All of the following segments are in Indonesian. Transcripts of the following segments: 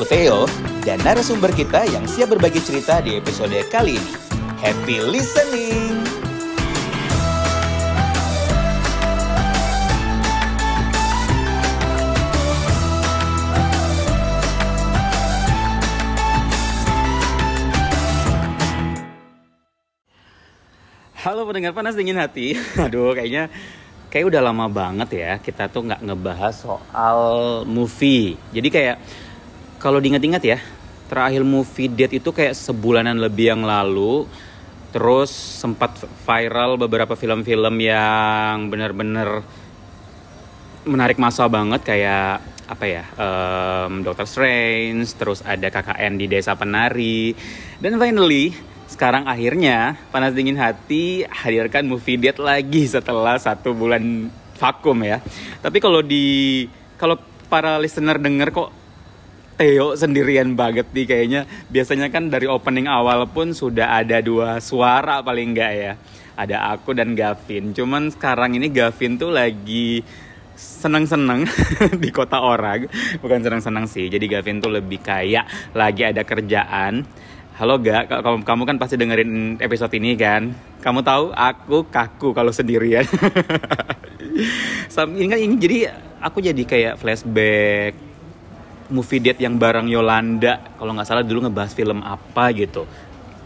aku Theo dan narasumber kita yang siap berbagi cerita di episode kali ini. Happy listening! Halo pendengar panas dingin hati. Aduh, kayaknya kayak udah lama banget ya kita tuh nggak ngebahas soal movie. Jadi kayak kalau diingat-ingat ya, terakhir movie date itu kayak sebulanan lebih yang lalu. Terus sempat viral beberapa film-film yang benar-benar menarik masa banget kayak apa ya um, Doctor Strange terus ada KKN di Desa Penari dan finally sekarang akhirnya panas dingin hati hadirkan movie date lagi setelah satu bulan vakum ya tapi kalau di kalau para listener denger kok Theo sendirian banget nih kayaknya. Biasanya kan dari opening awal pun sudah ada dua suara paling enggak ya. Ada aku dan Gavin. Cuman sekarang ini Gavin tuh lagi seneng-seneng di kota orang. Bukan seneng-seneng sih jadi Gavin tuh lebih kayak lagi ada kerjaan. Halo Ga. Kamu kamu kan pasti dengerin episode ini kan? Kamu tahu aku kaku kalau sendirian. Ini kan ini jadi aku jadi kayak flashback movie date yang bareng Yolanda kalau nggak salah dulu ngebahas film apa gitu.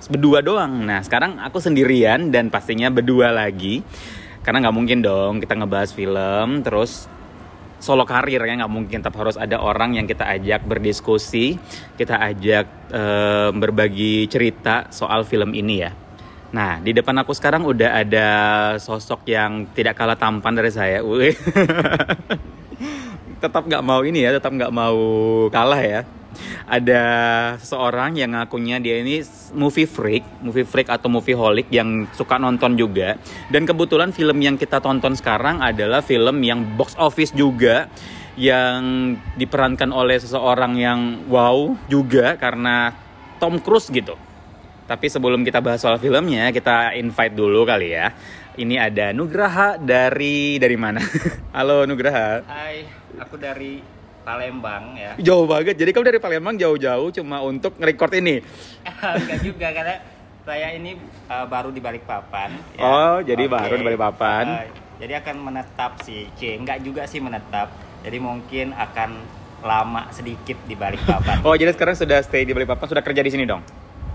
Berdua doang. Nah sekarang aku sendirian dan pastinya berdua lagi. Karena nggak mungkin dong kita ngebahas film terus solo karir ya nggak mungkin. Tetap harus ada orang yang kita ajak berdiskusi kita ajak e, berbagi cerita soal film ini ya. Nah di depan aku sekarang udah ada sosok yang tidak kalah tampan dari saya tetap nggak mau ini ya tetap nggak mau kalah ya ada seorang yang ngakunya dia ini movie freak, movie freak atau movie holic yang suka nonton juga. Dan kebetulan film yang kita tonton sekarang adalah film yang box office juga yang diperankan oleh seseorang yang wow juga karena Tom Cruise gitu. Tapi sebelum kita bahas soal filmnya, kita invite dulu kali ya. Ini ada Nugraha dari dari mana? Halo Nugraha. Hai, aku dari Palembang ya. Jauh banget. Jadi kamu dari Palembang jauh-jauh cuma untuk nge-record ini. Enggak juga karena saya ini uh, baru di Balikpapan. Ya. Oh, jadi okay. baru di Balikpapan. Uh, jadi akan menetap sih, C. Enggak juga sih menetap. Jadi mungkin akan lama sedikit di Balikpapan. oh, jadi sekarang sudah stay di Balikpapan, sudah kerja di sini dong?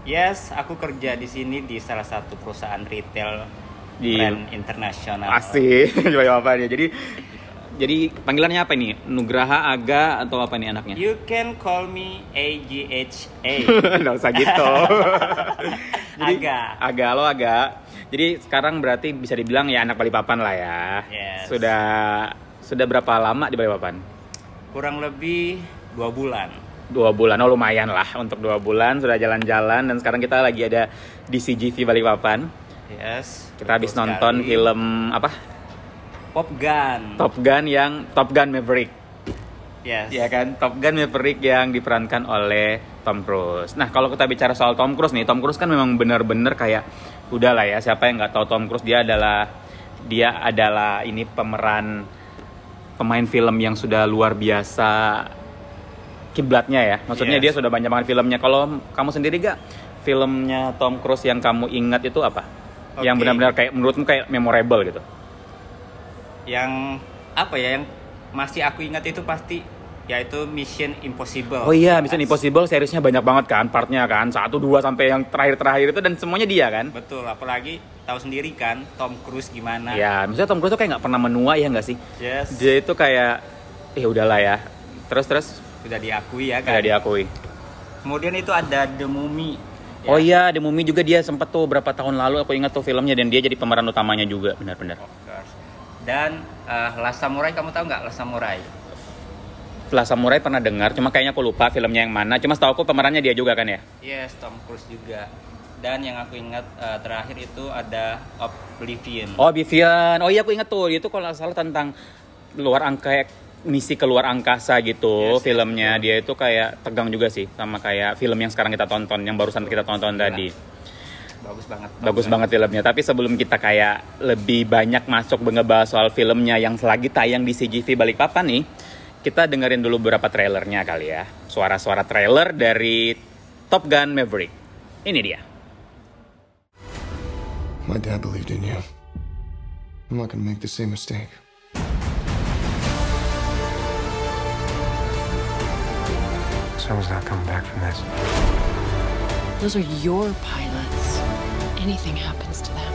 Yes, aku kerja di sini di salah satu perusahaan retail di brand internasional. Asik, coba apa ya. Jadi jadi panggilannya apa ini? Nugraha, Aga atau apa nih anaknya? You can call me AGHA. Nggak usah gitu. Jadi, Aga. Aga, lo Aga. Jadi sekarang berarti bisa dibilang ya anak Balikpapan lah ya. Yes. Sudah sudah berapa lama di Balikpapan? Kurang lebih dua bulan. Dua bulan, oh lumayan lah untuk dua bulan sudah jalan-jalan dan sekarang kita lagi ada di CGV Balikpapan. Yes. Kita habis nonton film apa? Top Gun. Top Gun yang Top Gun Maverick. Yes. Ya kan, Top Gun Maverick yang diperankan oleh Tom Cruise. Nah, kalau kita bicara soal Tom Cruise nih, Tom Cruise kan memang benar-benar kayak udahlah ya, siapa yang nggak tahu Tom Cruise dia adalah dia adalah ini pemeran pemain film yang sudah luar biasa kiblatnya ya. Maksudnya yes. dia sudah banyak banget filmnya. Kalau kamu sendiri gak filmnya Tom Cruise yang kamu ingat itu apa? Okay. Yang benar-benar kayak menurutmu kayak memorable gitu yang apa ya yang masih aku ingat itu pasti yaitu Mission Impossible. Oh iya, Mission Impossible seriesnya banyak banget kan, partnya kan, satu dua sampai yang terakhir-terakhir itu dan semuanya dia kan. Betul, apalagi tahu sendiri kan Tom Cruise gimana. Ya, misalnya Tom Cruise tuh kayak nggak pernah menua ya nggak sih? Yes. Dia itu kayak, eh udahlah ya. Terus terus. Sudah diakui ya kan. Sudah diakui. Kemudian itu ada The Mummy. Ya. Oh iya, The Mummy juga dia sempet tuh berapa tahun lalu aku ingat tuh filmnya dan dia jadi pemeran utamanya juga, benar-benar. Dan uh, Last Samurai kamu tahu nggak Last Samurai? Last Samurai pernah dengar, cuma kayaknya aku lupa filmnya yang mana. Cuma setahu aku pemerannya dia juga kan ya? Yes, Tom Cruise juga. Dan yang aku ingat uh, terakhir itu ada Oblivion. Oh, Oblivion. Oh iya aku ingat tuh. Itu kalau salah tentang luar angka misi keluar angkasa gitu yes, filmnya. Yes, dia itu kayak tegang juga sih sama kayak film yang sekarang kita tonton, yang barusan kita tonton Gila. tadi bagus banget bagus banget filmnya tapi sebelum kita kayak lebih banyak masuk ngebahas soal filmnya yang lagi tayang di CGV Balikpapan nih kita dengerin dulu beberapa trailernya kali ya suara-suara trailer dari Top Gun Maverick. Ini dia. My dad believed in you. I'm not gonna make the same mistake. Someone's not coming back from this. Those are your pilots. Anything happens to them.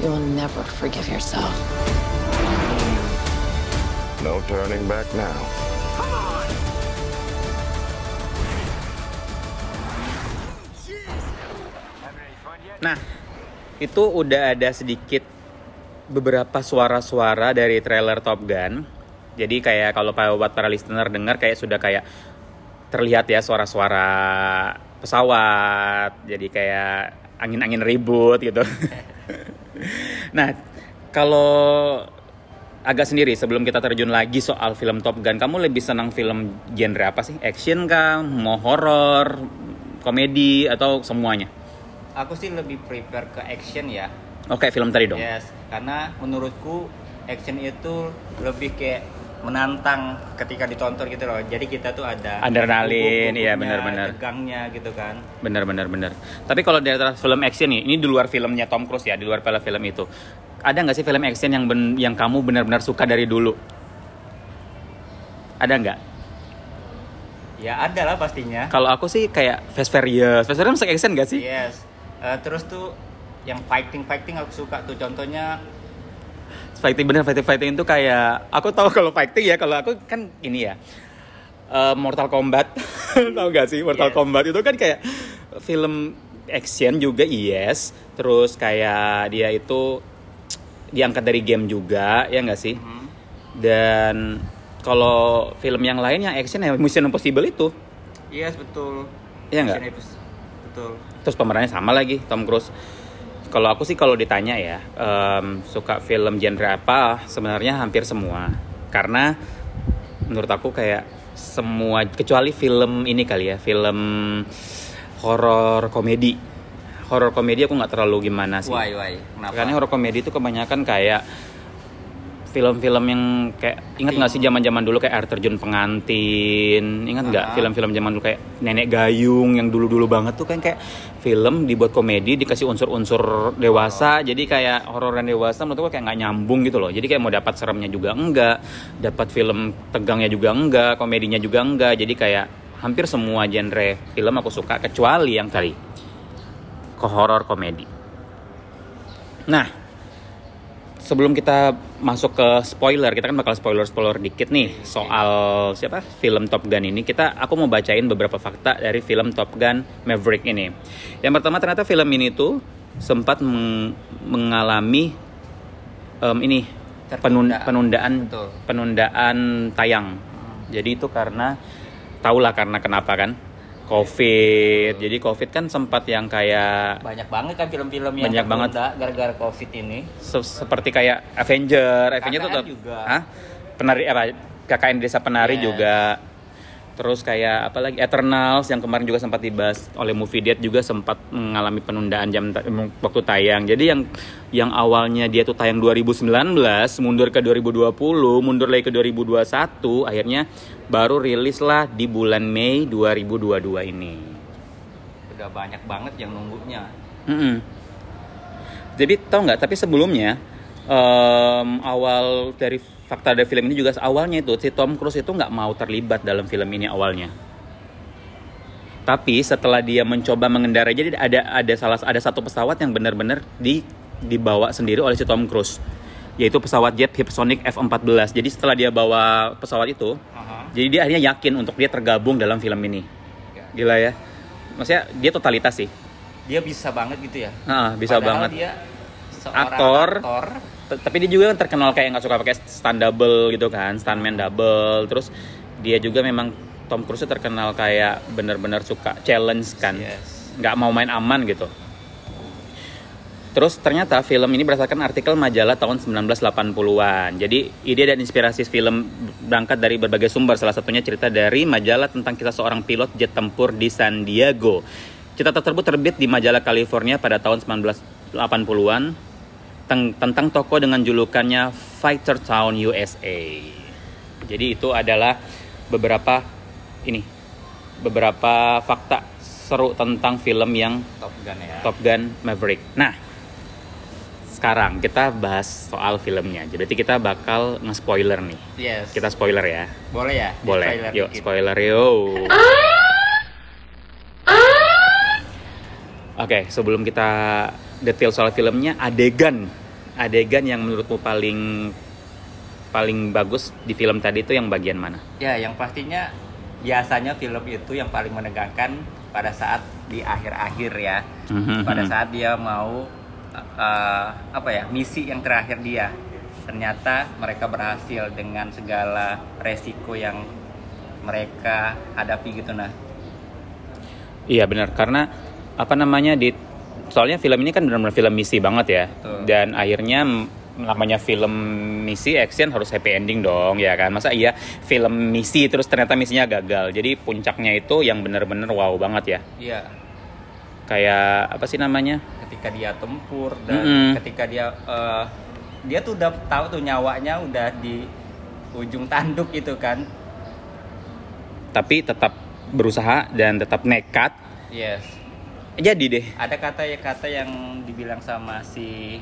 You'll never forgive yourself. No turning back now. Nah, itu udah ada sedikit beberapa suara-suara dari trailer Top Gun. Jadi kayak kalau buat para listener dengar kayak sudah kayak terlihat ya suara-suara pesawat. Jadi kayak angin-angin ribut gitu. nah, kalau agak sendiri sebelum kita terjun lagi soal film Top Gun, kamu lebih senang film genre apa sih? Action kah? Mau horror, komedi atau semuanya? Aku sih lebih prepare ke action ya. Oke, film tadi dong. Yes, karena menurutku action itu lebih kayak menantang ketika ditonton gitu loh. Jadi kita tuh ada Adrenalin, iya, benar-benar. tegangnya gitu kan. Bener bener. Tapi kalau dari film action nih, ini di luar filmnya Tom Cruise ya, di luar film film itu. Ada nggak sih film action yang ben- yang kamu benar-benar suka dari dulu? Ada nggak? Ya ada lah pastinya. Kalau aku sih kayak Fast Furious. Fast Furious masuk action gak sih? Yes. Eh, terus tuh yang fighting fighting aku suka tuh contohnya Fighting bener fighting fighting itu kayak aku tahu kalau fighting ya kalau aku kan ini ya eh, Mortal Kombat tahu gak sih Mortal Yes. Kombat itu kan kayak film action juga yes terus kayak dia itu diangkat dari game juga ya nggak sih dan kalau film yang lain yang action ya Mission Impossible itu yes betul. Iya nggak? Betul. terus pemerannya sama lagi Tom Cruise kalau aku sih kalau ditanya ya em, suka film genre apa sebenarnya hampir semua karena menurut aku kayak semua kecuali film ini kali ya film horor komedi horor komedi aku nggak terlalu gimana sih Why why? Kenapa? karena horor komedi itu kebanyakan kayak film-film yang kayak ingat nggak sih zaman-zaman dulu kayak air terjun pengantin? Ingat nggak Ah. film-film zaman dulu kayak nenek gayung yang dulu-dulu banget tuh kan kayak film dibuat komedi dikasih unsur-unsur dewasa jadi kayak horor dan dewasa menurut gue kayak nggak nyambung gitu loh. Jadi kayak mau dapat seremnya juga enggak dapat film tegangnya juga enggak komedinya juga enggak. Jadi kayak hampir semua genre film aku suka kecuali yang tadi ke horor komedi. Nah sebelum kita masuk ke spoiler, kita kan bakal spoiler-spoiler dikit nih soal siapa film Top Gun ini. Kita aku mau bacain beberapa fakta dari film Top Gun Maverick ini. Yang pertama ternyata film ini tuh sempat meng- mengalami em, ini penun- Tertunda. penundaan Betul. penundaan tayang. Jadi itu karena tahulah karena kenapa kan? Covid. Jadi Covid kan sempat yang kayak banyak banget kan film-film yang Banyak banget. gara-gara covid ini. se- seperti kayak Avenger, Avenger tuh KKN juga. Hah? penari apa KKN Desa Penari Yes. juga terus kayak apa lagi Eternals yang kemarin juga sempat dibahas oleh Movie Date juga sempat mengalami penundaan jam ta- waktu tayang jadi yang yang awalnya dia tuh tayang 2019 mundur ke 2020 mundur lagi ke 2021 akhirnya baru rilis lah di bulan Mei 2022 ini Udah banyak banget yang nunggunya. Mm-mm. Jadi tau nggak? Tapi sebelumnya em, awal dari fakta dari film ini juga awalnya itu si Tom Cruise itu nggak mau terlibat dalam film ini awalnya. Tapi setelah dia mencoba mengendarai, jadi ada ada salah ada satu pesawat yang benar-benar di dibawa sendiri oleh si Tom Cruise, yaitu pesawat jet Hipsonic F-14. Jadi setelah dia bawa pesawat itu, Aha. jadi dia akhirnya yakin untuk dia tergabung dalam film ini. Gila ya, maksudnya dia totalitas sih. Dia bisa banget gitu ya. Ah, bisa Padahal banget. Dia seorang Aktor. aktor. Tapi dia juga kan terkenal kayak nggak suka pakai stand double gitu kan stuntman double terus dia juga memang Tom Cruise terkenal kayak bener-bener suka challenge kan Yes. nggak mau main aman gitu Terus ternyata film ini berdasarkan artikel majalah tahun 1980-an. Jadi ide dan inspirasi film berangkat dari berbagai sumber. Salah satunya cerita dari majalah tentang kisah seorang pilot jet tempur di San Diego. Cerita tersebut terbit di majalah California pada tahun 1980-an Teng- tentang toko dengan julukannya Fighter Town USA. Jadi itu adalah beberapa ini beberapa fakta seru tentang film yang Top Gun ya. Top Gun Maverick. Nah, sekarang kita bahas soal filmnya. Jadi kita bakal nge-spoiler nih. Yes. Kita spoiler ya. boleh ya? Boleh. trailer Yuk, dikit. spoiler yuk. Oke, sebelum kita detail soal filmnya, adegan adegan yang menurutmu paling paling bagus di film tadi itu yang bagian mana? Ya, yang pastinya biasanya film itu yang paling menegangkan pada saat di akhir-akhir ya. Mhm. Pada saat dia mau uh, apa ya misi yang terakhir dia. Ternyata mereka berhasil dengan segala resiko yang mereka hadapi gitu nah. Iya benar karena apa namanya di soalnya film ini kan benar-benar film misi banget ya Betul. dan akhirnya namanya film misi action harus happy ending dong ya kan masa iya film misi terus ternyata misinya gagal jadi puncaknya itu yang benar-benar wow banget ya Iya, kayak apa sih namanya ketika dia tempur dan Mm-mm. ketika dia eh, dia tuh udah tahu tuh nyawanya udah di ujung tanduk gitu kan. tapi tetap berusaha dan tetap nekat Yes. Jadi deh Ada kata ya kata yang dibilang sama si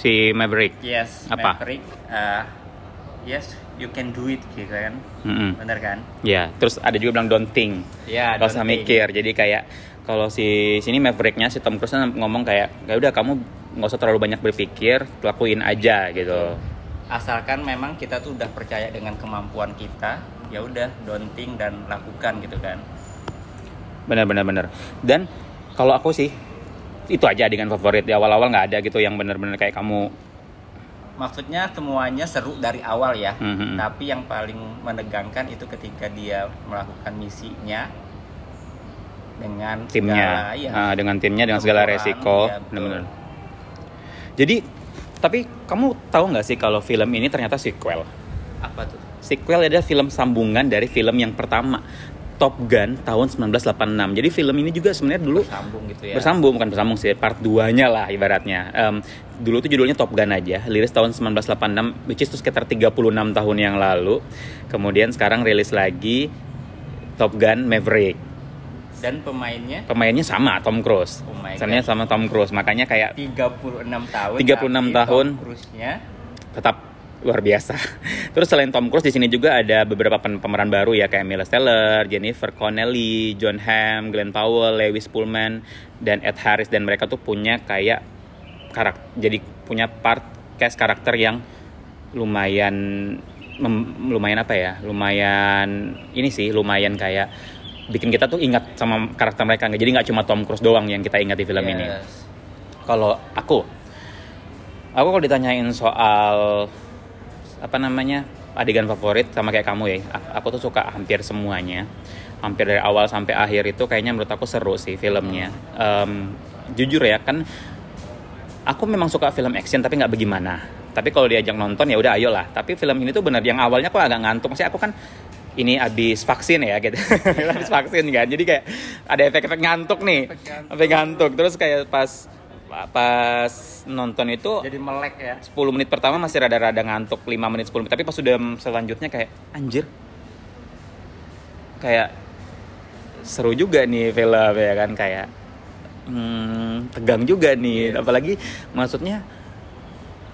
si Maverick Yes, Apa? Maverick, eh, yes, you can do it gitu kan. Mm-mm. Bener kan? ya terus ada juga bilang don't think Ya, Gak usah mikir jadi kayak kalau si sini Mavericknya si Tom Cruise ngomong kayak ya udah kamu nggak usah terlalu banyak berpikir lakuin aja gitu Asalkan memang kita tuh udah percaya dengan kemampuan kita, ya udah don't think dan lakukan gitu kan. Bener bener bener dan kalau aku sih itu aja adegan favorit di awal-awal nggak ada gitu yang bener-bener kayak kamu Maksudnya semuanya seru dari awal ya. Mhm. Tapi yang paling menegangkan itu ketika dia melakukan misinya dengan timnya segala, ya, dengan timnya dengan segala Tempuran, resiko betul. bener-bener jadi tapi kamu tahu nggak sih kalau film ini ternyata sequel apa tuh? sequel adalah film sambungan dari film yang pertama Top Gun tahun 1986 jadi film ini juga sebenarnya dulu Bersambung gitu ya. bersambung bukan bersambung sih part 2 nya lah ibaratnya Em, dulu tuh judulnya Top Gun aja rilis tahun 1986 which is itu sekitar 36 tahun yang lalu kemudian sekarang rilis lagi Top Gun Maverick Dan pemainnya pemainnya sama Tom Cruise Oh my Pesannya sama Tom Cruise makanya kayak 36 tahun. 36 tapi tahun. Tom Cruise-nya tetap luar biasa. Terus selain Tom Cruise di sini juga ada beberapa pem- pemeran baru ya kayak Miles Teller, Jennifer Connelly, John Hamm, Glenn Powell, Lewis Pullman dan Ed Harris dan mereka tuh punya kayak karakter jadi punya part cast karakter yang lumayan lumayan apa ya? Lumayan ini sih lumayan kayak bikin kita tuh ingat sama karakter mereka jadi nggak cuma Tom Cruise doang yang kita ingat di film ini. Yes. Kalau aku, aku kalau ditanyain soal apa namanya adegan favorit sama kayak kamu ya, aku tuh suka hampir semuanya, hampir dari awal sampai akhir itu kayaknya menurut aku seru sih filmnya. Em, jujur ya kan, aku memang suka film action tapi nggak bagaimana. Tapi kalau diajak nonton ya udah ayolah. Tapi film ini tuh bener yang awalnya aku agak ngantuk. Maksudnya aku kan ini habis vaksin ya gitu habis vaksin kan jadi kayak ada efek-efek ngantuk nih Efek ngantuk. efek ngantuk terus kayak pas pas nonton itu Jadi melek ya. 10 menit pertama masih rada-rada ngantuk 5 menit 10 menit. Tapi pas sudah selanjutnya kayak anjir. Kayak seru juga nih film ya kan? Kayak hmm, tegang juga nih. Apalagi maksudnya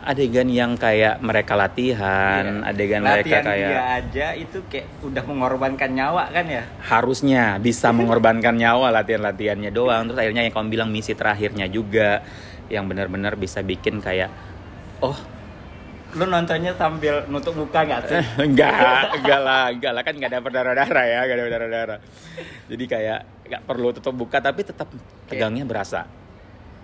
adegan yang kayak mereka latihan Iya. adegan mereka Latihan kayak dia aja itu kayak udah mengorbankan nyawa kan ya. harusnya bisa mengorbankan nyawa latihan-latihannya doang terus akhirnya yang kamu bilang misi terakhirnya juga yang benar-benar bisa bikin kayak oh Lu nontonnya sambil nutup muka nggak sih? enggak enggak lah enggak lah kan enggak ada berdarah-darah ya enggak ada berdarah-darah jadi kayak enggak perlu tutup buka tapi tetap tegangnya berasa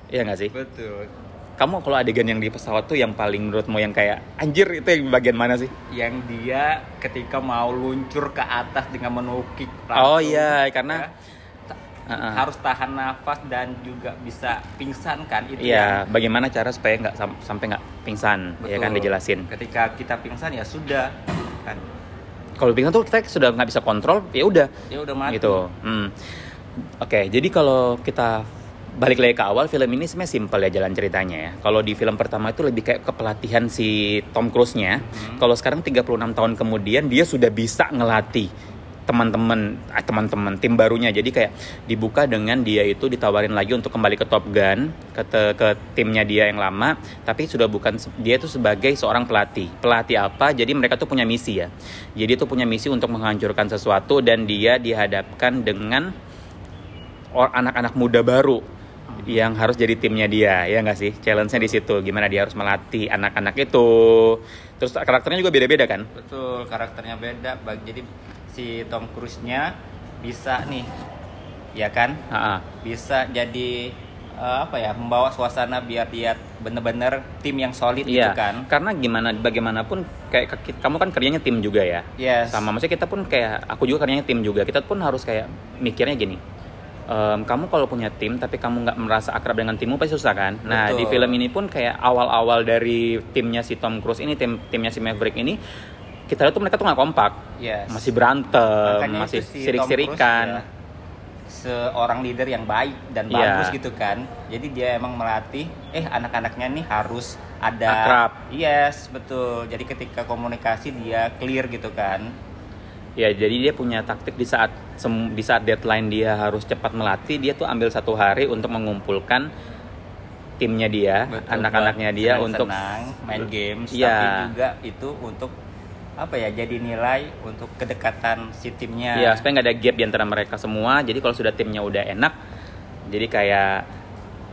Iya nggak sih Betul. Kamu kalau adegan yang di pesawat tuh yang paling menurutmu yang kayak anjir itu yang bagian mana sih Yang dia ketika mau luncur ke atas dengan menukik Oh langsung, iya, karena- ya, ta- Uh-uh. harus tahan nafas dan juga bisa pingsan kan itu Iya, bagaimana cara supaya nggak sam- sampai nggak pingsan, yang- ya kan Betul. dijelasin. Ketika kita pingsan ya sudah kan. Kalau pingsan tuh kita sudah nggak bisa kontrol, ya udah Ya udah mati. gitu. Hmm. Oke, jadi kalau kita balik lagi ke awal film ini sebenarnya simpel ya jalan ceritanya ya. Kalau di film pertama itu lebih kayak kepelatihan si Tom Cruise-nya. Kalau sekarang 36 tahun kemudian dia sudah bisa ngelatih teman-teman eh, teman-teman tim barunya. Jadi kayak dibuka dengan dia itu ditawarin lagi untuk kembali ke Top Gun ke te- ke timnya dia yang lama, tapi sudah bukan dia itu sebagai seorang pelatih. Pelatih apa? Jadi mereka tuh punya misi ya. Jadi itu punya misi untuk menghancurkan sesuatu dan dia dihadapkan dengan anak-anak muda baru yang harus jadi timnya dia ya nggak sih challenge-nya di situ gimana dia harus melatih anak-anak itu terus karakternya juga beda-beda kan Betul, karakternya beda. Jadi si Tom Cruise-nya bisa nih, ya kan? Ha-ha. Bisa jadi eh, apa ya, membawa suasana biar dia bener-bener tim yang solid gitu Iya, kan? karena gimana bagaimanapun kayak kamu kan kerjanya tim juga ya. Yes. Sama maksudnya kita pun kayak aku juga kerjanya tim juga. Kita pun harus kayak mikirnya gini. Em, kamu kalau punya tim tapi kamu nggak merasa akrab dengan timmu pasti susah kan. Nah di film ini pun kayak awal-awal dari timnya si Tom Cruise ini tim timnya si Maverick ini kita lihat tuh mereka tuh nggak kompak, Yes. masih berantem, Makanya masih si sirik-sirikan. Ya, seorang leader yang baik dan Iya. bagus gitu kan. Jadi dia emang melatih eh anak-anaknya nih harus ada Akrab. Yes, betul. Jadi ketika komunikasi dia clear gitu kan. Ya, jadi dia punya taktik di saat di saat deadline dia harus cepat melatih, dia tuh ambil satu hari untuk mengumpulkan timnya dia, anak-anaknya dia untuk senang-senang, main games Iya. tapi juga itu untuk apa ya jadi nilai untuk kedekatan si timnya Ya, supaya nggak ada gap di antara mereka semua. Jadi kalau sudah timnya udah enak, jadi kayak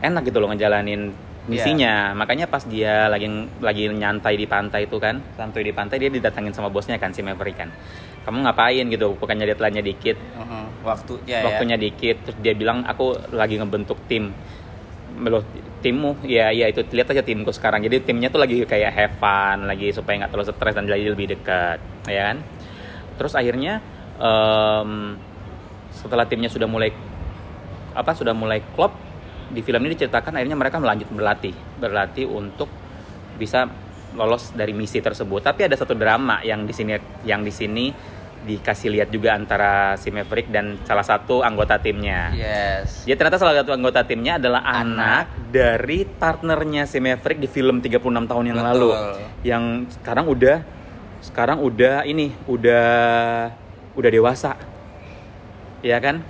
enak gitu loh ngejalanin misinya. Makanya pas dia lagi lagi nyantai di pantai itu kan, santuy di pantai dia didatangin sama bosnya kan si Maverick kan. Kamu ngapain gitu? Bukannya deadline-nya dikit, Mhm, waktunya waktunya dikit. Terus dia bilang aku lagi ngebentuk tim. Loh, timmu ya ya itu lihat aja timku sekarang jadi timnya tuh lagi kayak have fun lagi supaya nggak terlalu stres dan jadi lebih dekat ya kan terus akhirnya em, setelah timnya sudah mulai apa sudah mulai klop di film ini diceritakan akhirnya mereka melanjut berlatih berlatih untuk bisa lolos dari misi tersebut tapi ada satu drama yang di sini yang di sini dikasih lihat juga antara si Maverick dan salah satu anggota timnya yes jadi ternyata salah satu anggota timnya adalah anak, Anak. dari partnernya si Maverick di film 36 tahun yang Betul. lalu. Yang sekarang udah sekarang udah ini udah udah dewasa. Ya kan?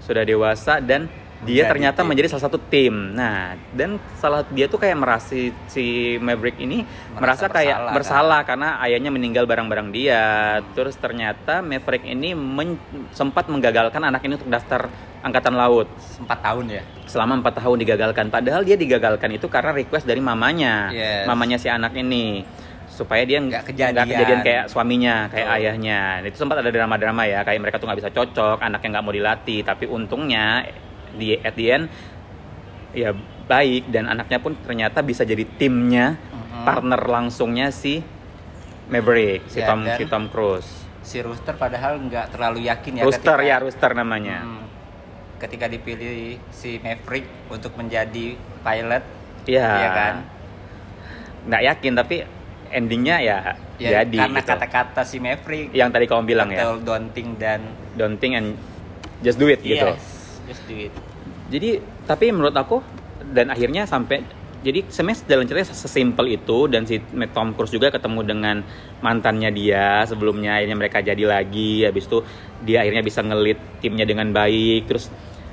Sudah dewasa dan dia Menjadi ternyata tim. menjadi salah satu tim. Nah, dan salah dia tuh kayak merasa si Maverick ini merasa, Merasa kayak bersalah, kan? bersalah karena ayahnya meninggal barang-barang dia. Terus ternyata Maverick ini men- sempat menggagalkan anak ini untuk daftar angkatan laut empat tahun ya selama empat tahun digagalkan. Padahal dia digagalkan itu karena request dari mamanya, Yes. mamanya si anak ini supaya dia Nggak kejadian. kejadian kayak suaminya, kayak Betul. ayahnya. Itu sempat ada drama-drama ya, kayak mereka tuh nggak bisa cocok, anaknya nggak mau dilatih. Tapi untungnya di at the end ya baik dan anaknya pun ternyata bisa jadi timnya, Mhm. partner langsungnya si Maverick, si Ya, Tom si Tom Cruise. si Rooster padahal nggak terlalu yakin ya Rooster ketika- ya, Rooster namanya. Hmm. ketika dipilih si Maverick untuk menjadi pilot Iya. ya kan Nggak yakin tapi endingnya ya, ya jadi karena gitu. kata-kata si Maverick yang tadi kamu bilang ya daunting dan don't think and just do it gitu yes just do jadi tapi menurut aku dan akhirnya sampai jadi semes jalan ceritanya sesimpel itu dan si Tom Cruise juga ketemu dengan mantannya dia sebelumnya akhirnya mereka jadi lagi habis itu dia akhirnya bisa ngelit timnya dengan baik terus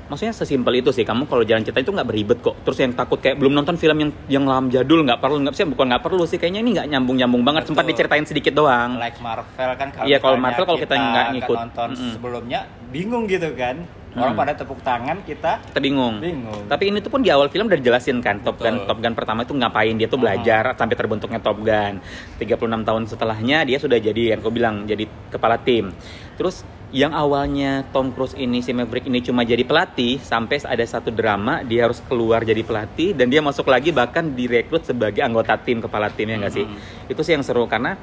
maksudnya sesimpel itu sih kamu kalau jalan cerita itu nggak beribet kok terus yang takut kayak belum nonton film yang yang lam jadul nggak perlu nggak sih bukan nggak perlu sih kayaknya ini nggak nyambung nyambung banget sempat Betul. diceritain sedikit doang like Marvel kan kalau Iya, kalau Marvel kalau kita nggak ngikut. nonton Mm-mm. sebelumnya bingung gitu kan orang Mm. pada tepuk tangan kita kita bingung. Bingung. Tapi ini tuh pun di awal film udah dijelasin kan Top Gun. Top Gun pertama itu ngapain dia tuh Hmm. belajar sampai terbentuknya Top Gun. 36 tahun setelahnya dia sudah jadi yang kau bilang jadi kepala tim. Terus yang awalnya Tom Cruise ini si Maverick ini cuma jadi pelatih sampai ada satu drama dia harus keluar jadi pelatih dan dia masuk lagi bahkan direkrut sebagai anggota tim kepala tim ya nggak sih? Hmm. Itu sih yang seru karena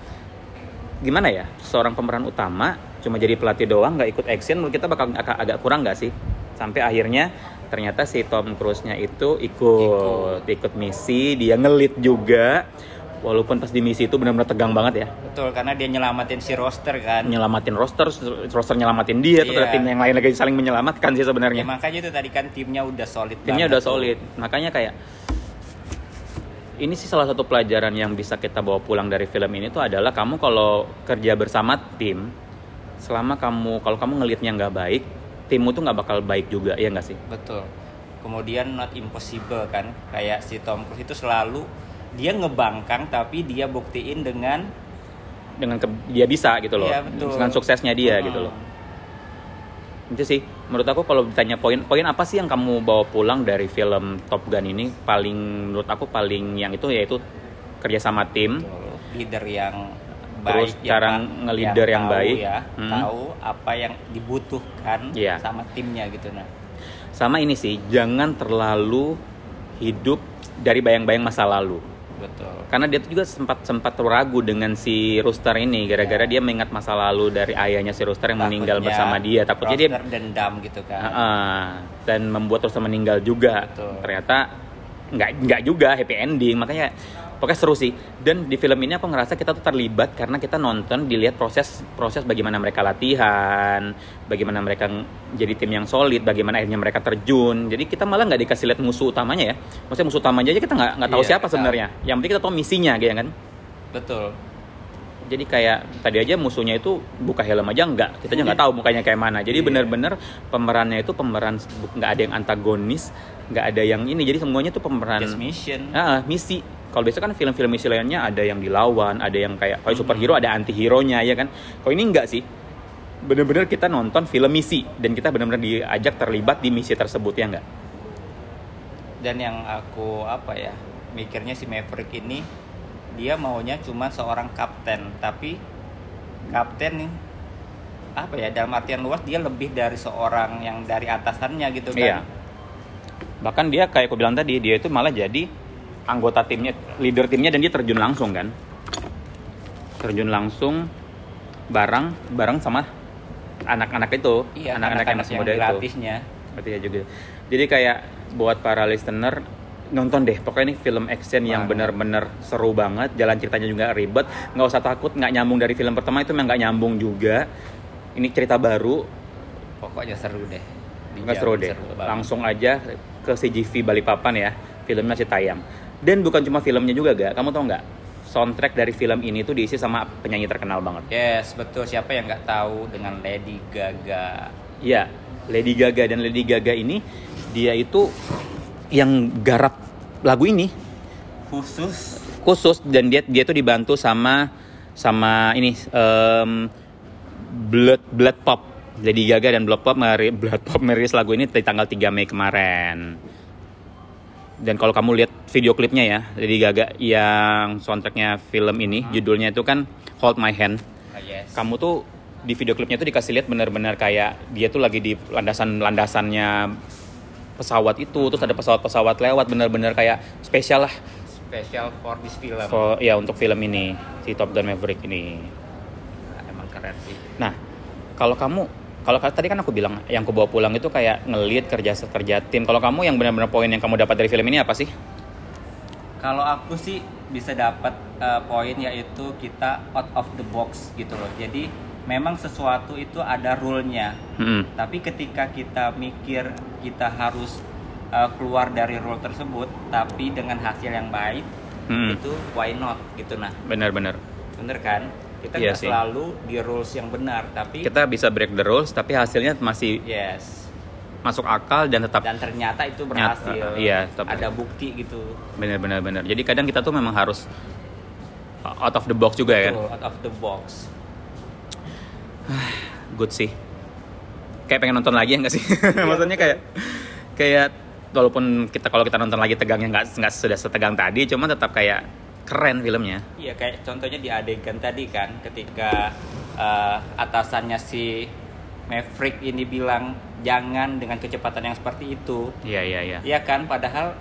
gimana ya seorang pemeran utama cuma jadi pelatih doang nggak ikut action menurut kita bakal agak, agak kurang nggak sih sampai akhirnya ternyata si Tom Cruise-nya itu ikut ikut misi dia ngelit juga walaupun pas di misi itu benar-benar tegang banget ya Betul, karena dia nyelamatin si roster kan. nyelamatin roster roster nyelamatin dia terus ada Iya. tim yang lain lagi saling menyelamatkan sih Ya, sebenarnya makanya itu tadi kan timnya udah solid timnya banget udah tuh. solid makanya kayak ini sih salah satu pelajaran yang bisa kita bawa pulang dari film ini tuh adalah kamu kalau kerja bersama tim selama kamu kalau kamu ngelihatnya nggak baik timmu tuh nggak bakal baik juga ya nggak sih Betul. Kemudian not impossible kan, kayak si Tom Cruise itu selalu dia ngebangkang tapi dia buktiin dengan dengan ke- dia bisa gitu loh Iya, betul. dengan suksesnya dia Hmm. gitu loh itu sih menurut aku kalau ditanya poin poin apa sih yang kamu bawa pulang dari film Top Gun ini paling menurut aku paling yang itu yaitu kerja sama tim Betul. leader yang Terus baik cara yang- nge-leader yang tahu baik. ya, Hmm. tahu apa yang dibutuhkan Iya. sama timnya gitu nah. sama ini sih jangan terlalu hidup dari bayang-bayang masa lalu Betul. karena dia tuh juga sempat sempat ragu dengan si Rooster ini gara-gara dia mengingat masa lalu dari ayahnya si Rooster yang meninggal Takutnya bersama dia takutnya dia dendam gitu kan. Heeh. dan membuat Rooster meninggal juga Betul. ternyata nggak nggak juga happy ending makanya pokoknya seru sih. Dan di film ini aku ngerasa kita tuh terlibat karena kita nonton dilihat proses proses bagaimana mereka latihan bagaimana mereka jadi tim yang solid bagaimana akhirnya mereka terjun. Jadi kita malah nggak dikasih lihat musuh utamanya ya. Maksudnya musuh utamanya aja kita nggak nggak tahu Iya, siapa sebenarnya. Yang penting kita tahu misinya gitu kan? Betul. jadi kayak tadi aja musuhnya itu buka helm aja nggak. Kita aja nggak tahu mukanya kayak mana. Jadi Iya. bener-bener pemerannya itu pemeran nggak ada yang antagonis nggak ada yang ini. Jadi semuanya tuh pemeran Just mission. Ah, misi kalau biasa kan film-film misi lainnya ada yang dilawan ada yang kayak kalau Hmm. superhero ada anti hero nya ya kan kalau ini enggak sih bener-bener kita nonton film misi dan kita bener-bener diajak terlibat di misi tersebut ya enggak Dan yang aku apa ya mikirnya si Maverick ini dia maunya cuma seorang kapten tapi kapten nih apa ya dalam artian luas dia lebih dari seorang yang dari atasannya gitu kan. Iya. Bahkan dia kayak aku bilang tadi, dia itu malah jadi anggota timnya, leader timnya dan dia terjun langsung kan. Terjun langsung bareng bareng sama anak-anak itu, Iya, anak-anak yang masih muda itu. gratisnya. Berarti ya juga. Jadi kayak buat para listener nonton deh pokoknya ini film action yang bener-bener seru banget jalan ceritanya juga ribet nggak usah takut nggak nyambung dari film pertama itu memang nggak nyambung juga ini cerita baru Pokoknya seru deh. Nggak seru deh. banget. Langsung aja ke CGV Balikpapan ya. Filmnya masih tayang. Dan bukan cuma filmnya juga gak. Kamu tau nggak? Soundtrack dari film ini tuh diisi sama penyanyi terkenal banget. Yes, betul. Siapa yang nggak tahu dengan Lady Gaga? Iya, Lady Gaga dan Lady Gaga ini dia itu yang garap lagu ini Khusus khusus dan dia dia tuh dibantu sama sama ini em, Blood Blood Pop. Lady Gaga dan Blood Pop meri- Blood Pop merilis lagu ini di tanggal 3 Mei kemarin. Dan kalau kamu lihat video klipnya ya, Lady Gaga yang soundtracknya film ini, judulnya itu kan Hold My Hand. Ah, yes. Kamu tuh di video klipnya tuh dikasih lihat benar-benar kayak dia tuh lagi di landasan-landasannya pesawat itu, terus ada pesawat-pesawat lewat, benar-benar kayak spesial lah special for this film. for ya untuk film ini si Top Gun Maverick ini. Emang keren sih. Nah, kalau kamu kalau ka- tadi kan aku bilang yang aku bawa pulang itu kayak ngelit kerja kerja tim. Kalau kamu yang benar-benar poin yang kamu dapat dari film ini apa sih? Kalau aku sih bisa dapat eh, poin yaitu kita out of the box gitu loh. Jadi memang sesuatu itu ada rule-nya. Hmm. Tapi ketika kita mikir kita harus eh, keluar dari rule tersebut tapi dengan hasil yang baik Hmm. itu why not gitu nah. Benar-benar. Bener kan? Kita Iya nggak sih. selalu di rules yang benar tapi Kita bisa break the rules tapi hasilnya masih yes. masuk akal dan tetap Dan ternyata itu berhasil. eh, iya, tetap. Ada bukti gitu. benar-benar benar. Jadi kadang kita tuh memang harus out of the box juga ya. Betul, out of the box. good sih kayak pengen nonton lagi ya nggak sih maksudnya kayak kayak walaupun kita kalau kita nonton lagi tegangnya nggak nggak sudah setegang tadi cuma tetap kayak keren filmnya Iya kayak contohnya di adegan tadi kan ketika eh, atasannya si Maverick ini bilang jangan dengan kecepatan yang seperti itu. iya iya iya Iya kan padahal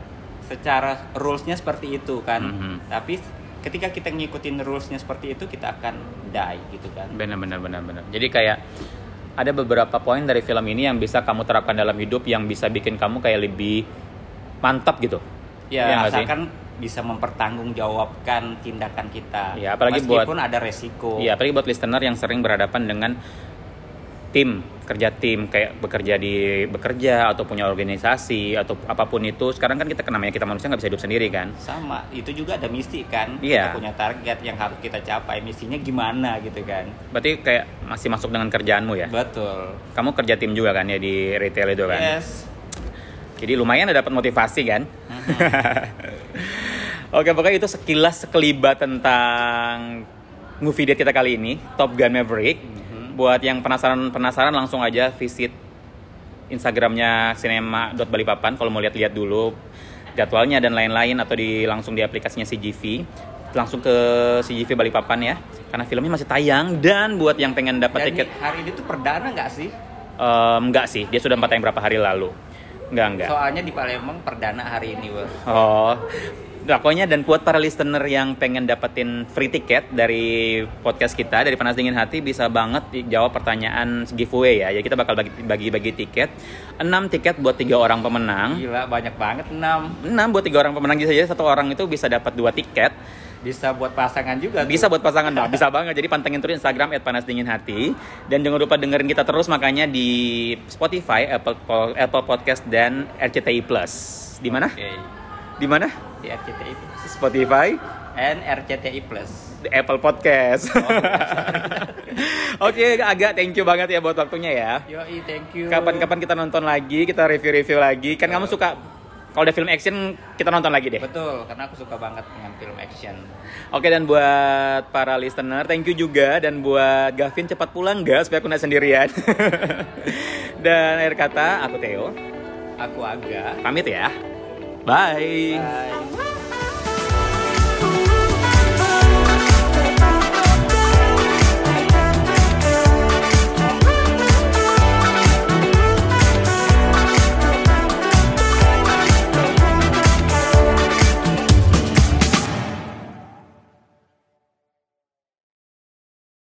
secara rulesnya seperti itu kan. Mhm. Tapi ketika kita ngikutin rulesnya seperti itu kita akan die gitu kan. benar benar benar benar jadi kayak ada beberapa poin dari film ini yang bisa kamu terapkan dalam hidup yang bisa bikin kamu kayak lebih mantap gitu Ya Iya sih? asalkan bisa mempertanggungjawabkan tindakan kita. Iya, apalagi buat- Meskipun ada resiko. Iya, apalagi buat listener yang sering berhadapan dengan tim, kerja tim kayak bekerja di bekerja atau punya organisasi atau apa pun itu. Sekarang kan kita namanya kita manusia nggak bisa hidup sendiri kan. Sama, itu juga ada misi kan. Iya. Kita punya target yang harus kita capai. Misinya gimana gitu kan. Berarti kayak masih masuk dengan kerjaanmu ya. Betul. Kamu kerja tim juga kan ya di retail itu kan. Yes. Jadi lumayan ada dapat motivasi kan. Oke, pokoknya itu sekilas sekelibat tentang movie date kita kali ini, Top Gun Maverick. Buat yang penasaran-penasaran langsung aja visit Instagramnya cinema.balikpapan kalau mau lihat-lihat dulu jadwalnya dan lain-lain atau di langsung di aplikasinya CGV langsung ke CGV Balikpapan ya karena filmnya masih tayang dan buat yang pengen dapat tiket hari ini tuh perdana nggak sih? em, enggak sih dia sudah empat tayang berapa hari lalu enggak enggak Soalnya di Palembang perdana hari ini, Wul. Oh, pokoknya dan buat para listener yang pengen dapetin free tiket dari podcast kita dari Panas Dingin Hati bisa banget jawab pertanyaan giveaway ya. Jadi kita bakal bagi bagi, bagi tiket. 6 tiket buat tiga orang pemenang. Gila, banyak banget 6. 6 buat tiga orang pemenang jadi satu orang itu bisa dapat dua tiket. Bisa buat pasangan juga. tuh. Bisa buat pasangan, Bang. Bisa banget. Jadi pantengin terus Instagram @panasdinginhati dan jangan lupa dengerin kita terus makanya di Spotify, Apple Apple Podcast dan RCTI Plus. Di mana? Oke. Di mana? Di RCTI Plus. Spotify. And RCTI Plus. di Apple Podcast. Oke, agak thank you banget ya buat waktunya ya. Yoi, thank you. Kapan-kapan kita nonton lagi, kita review-review lagi. Kan kamu suka kalau ada film action kita nonton lagi deh. Betul, karena aku suka banget dengan film action. Oke dan buat para listener, thank you juga dan buat Gavin cepat pulang gak supaya aku nggak sendirian. dan akhir kata, aku Theo. Aku agak. Pamit ya. Bye. Bye.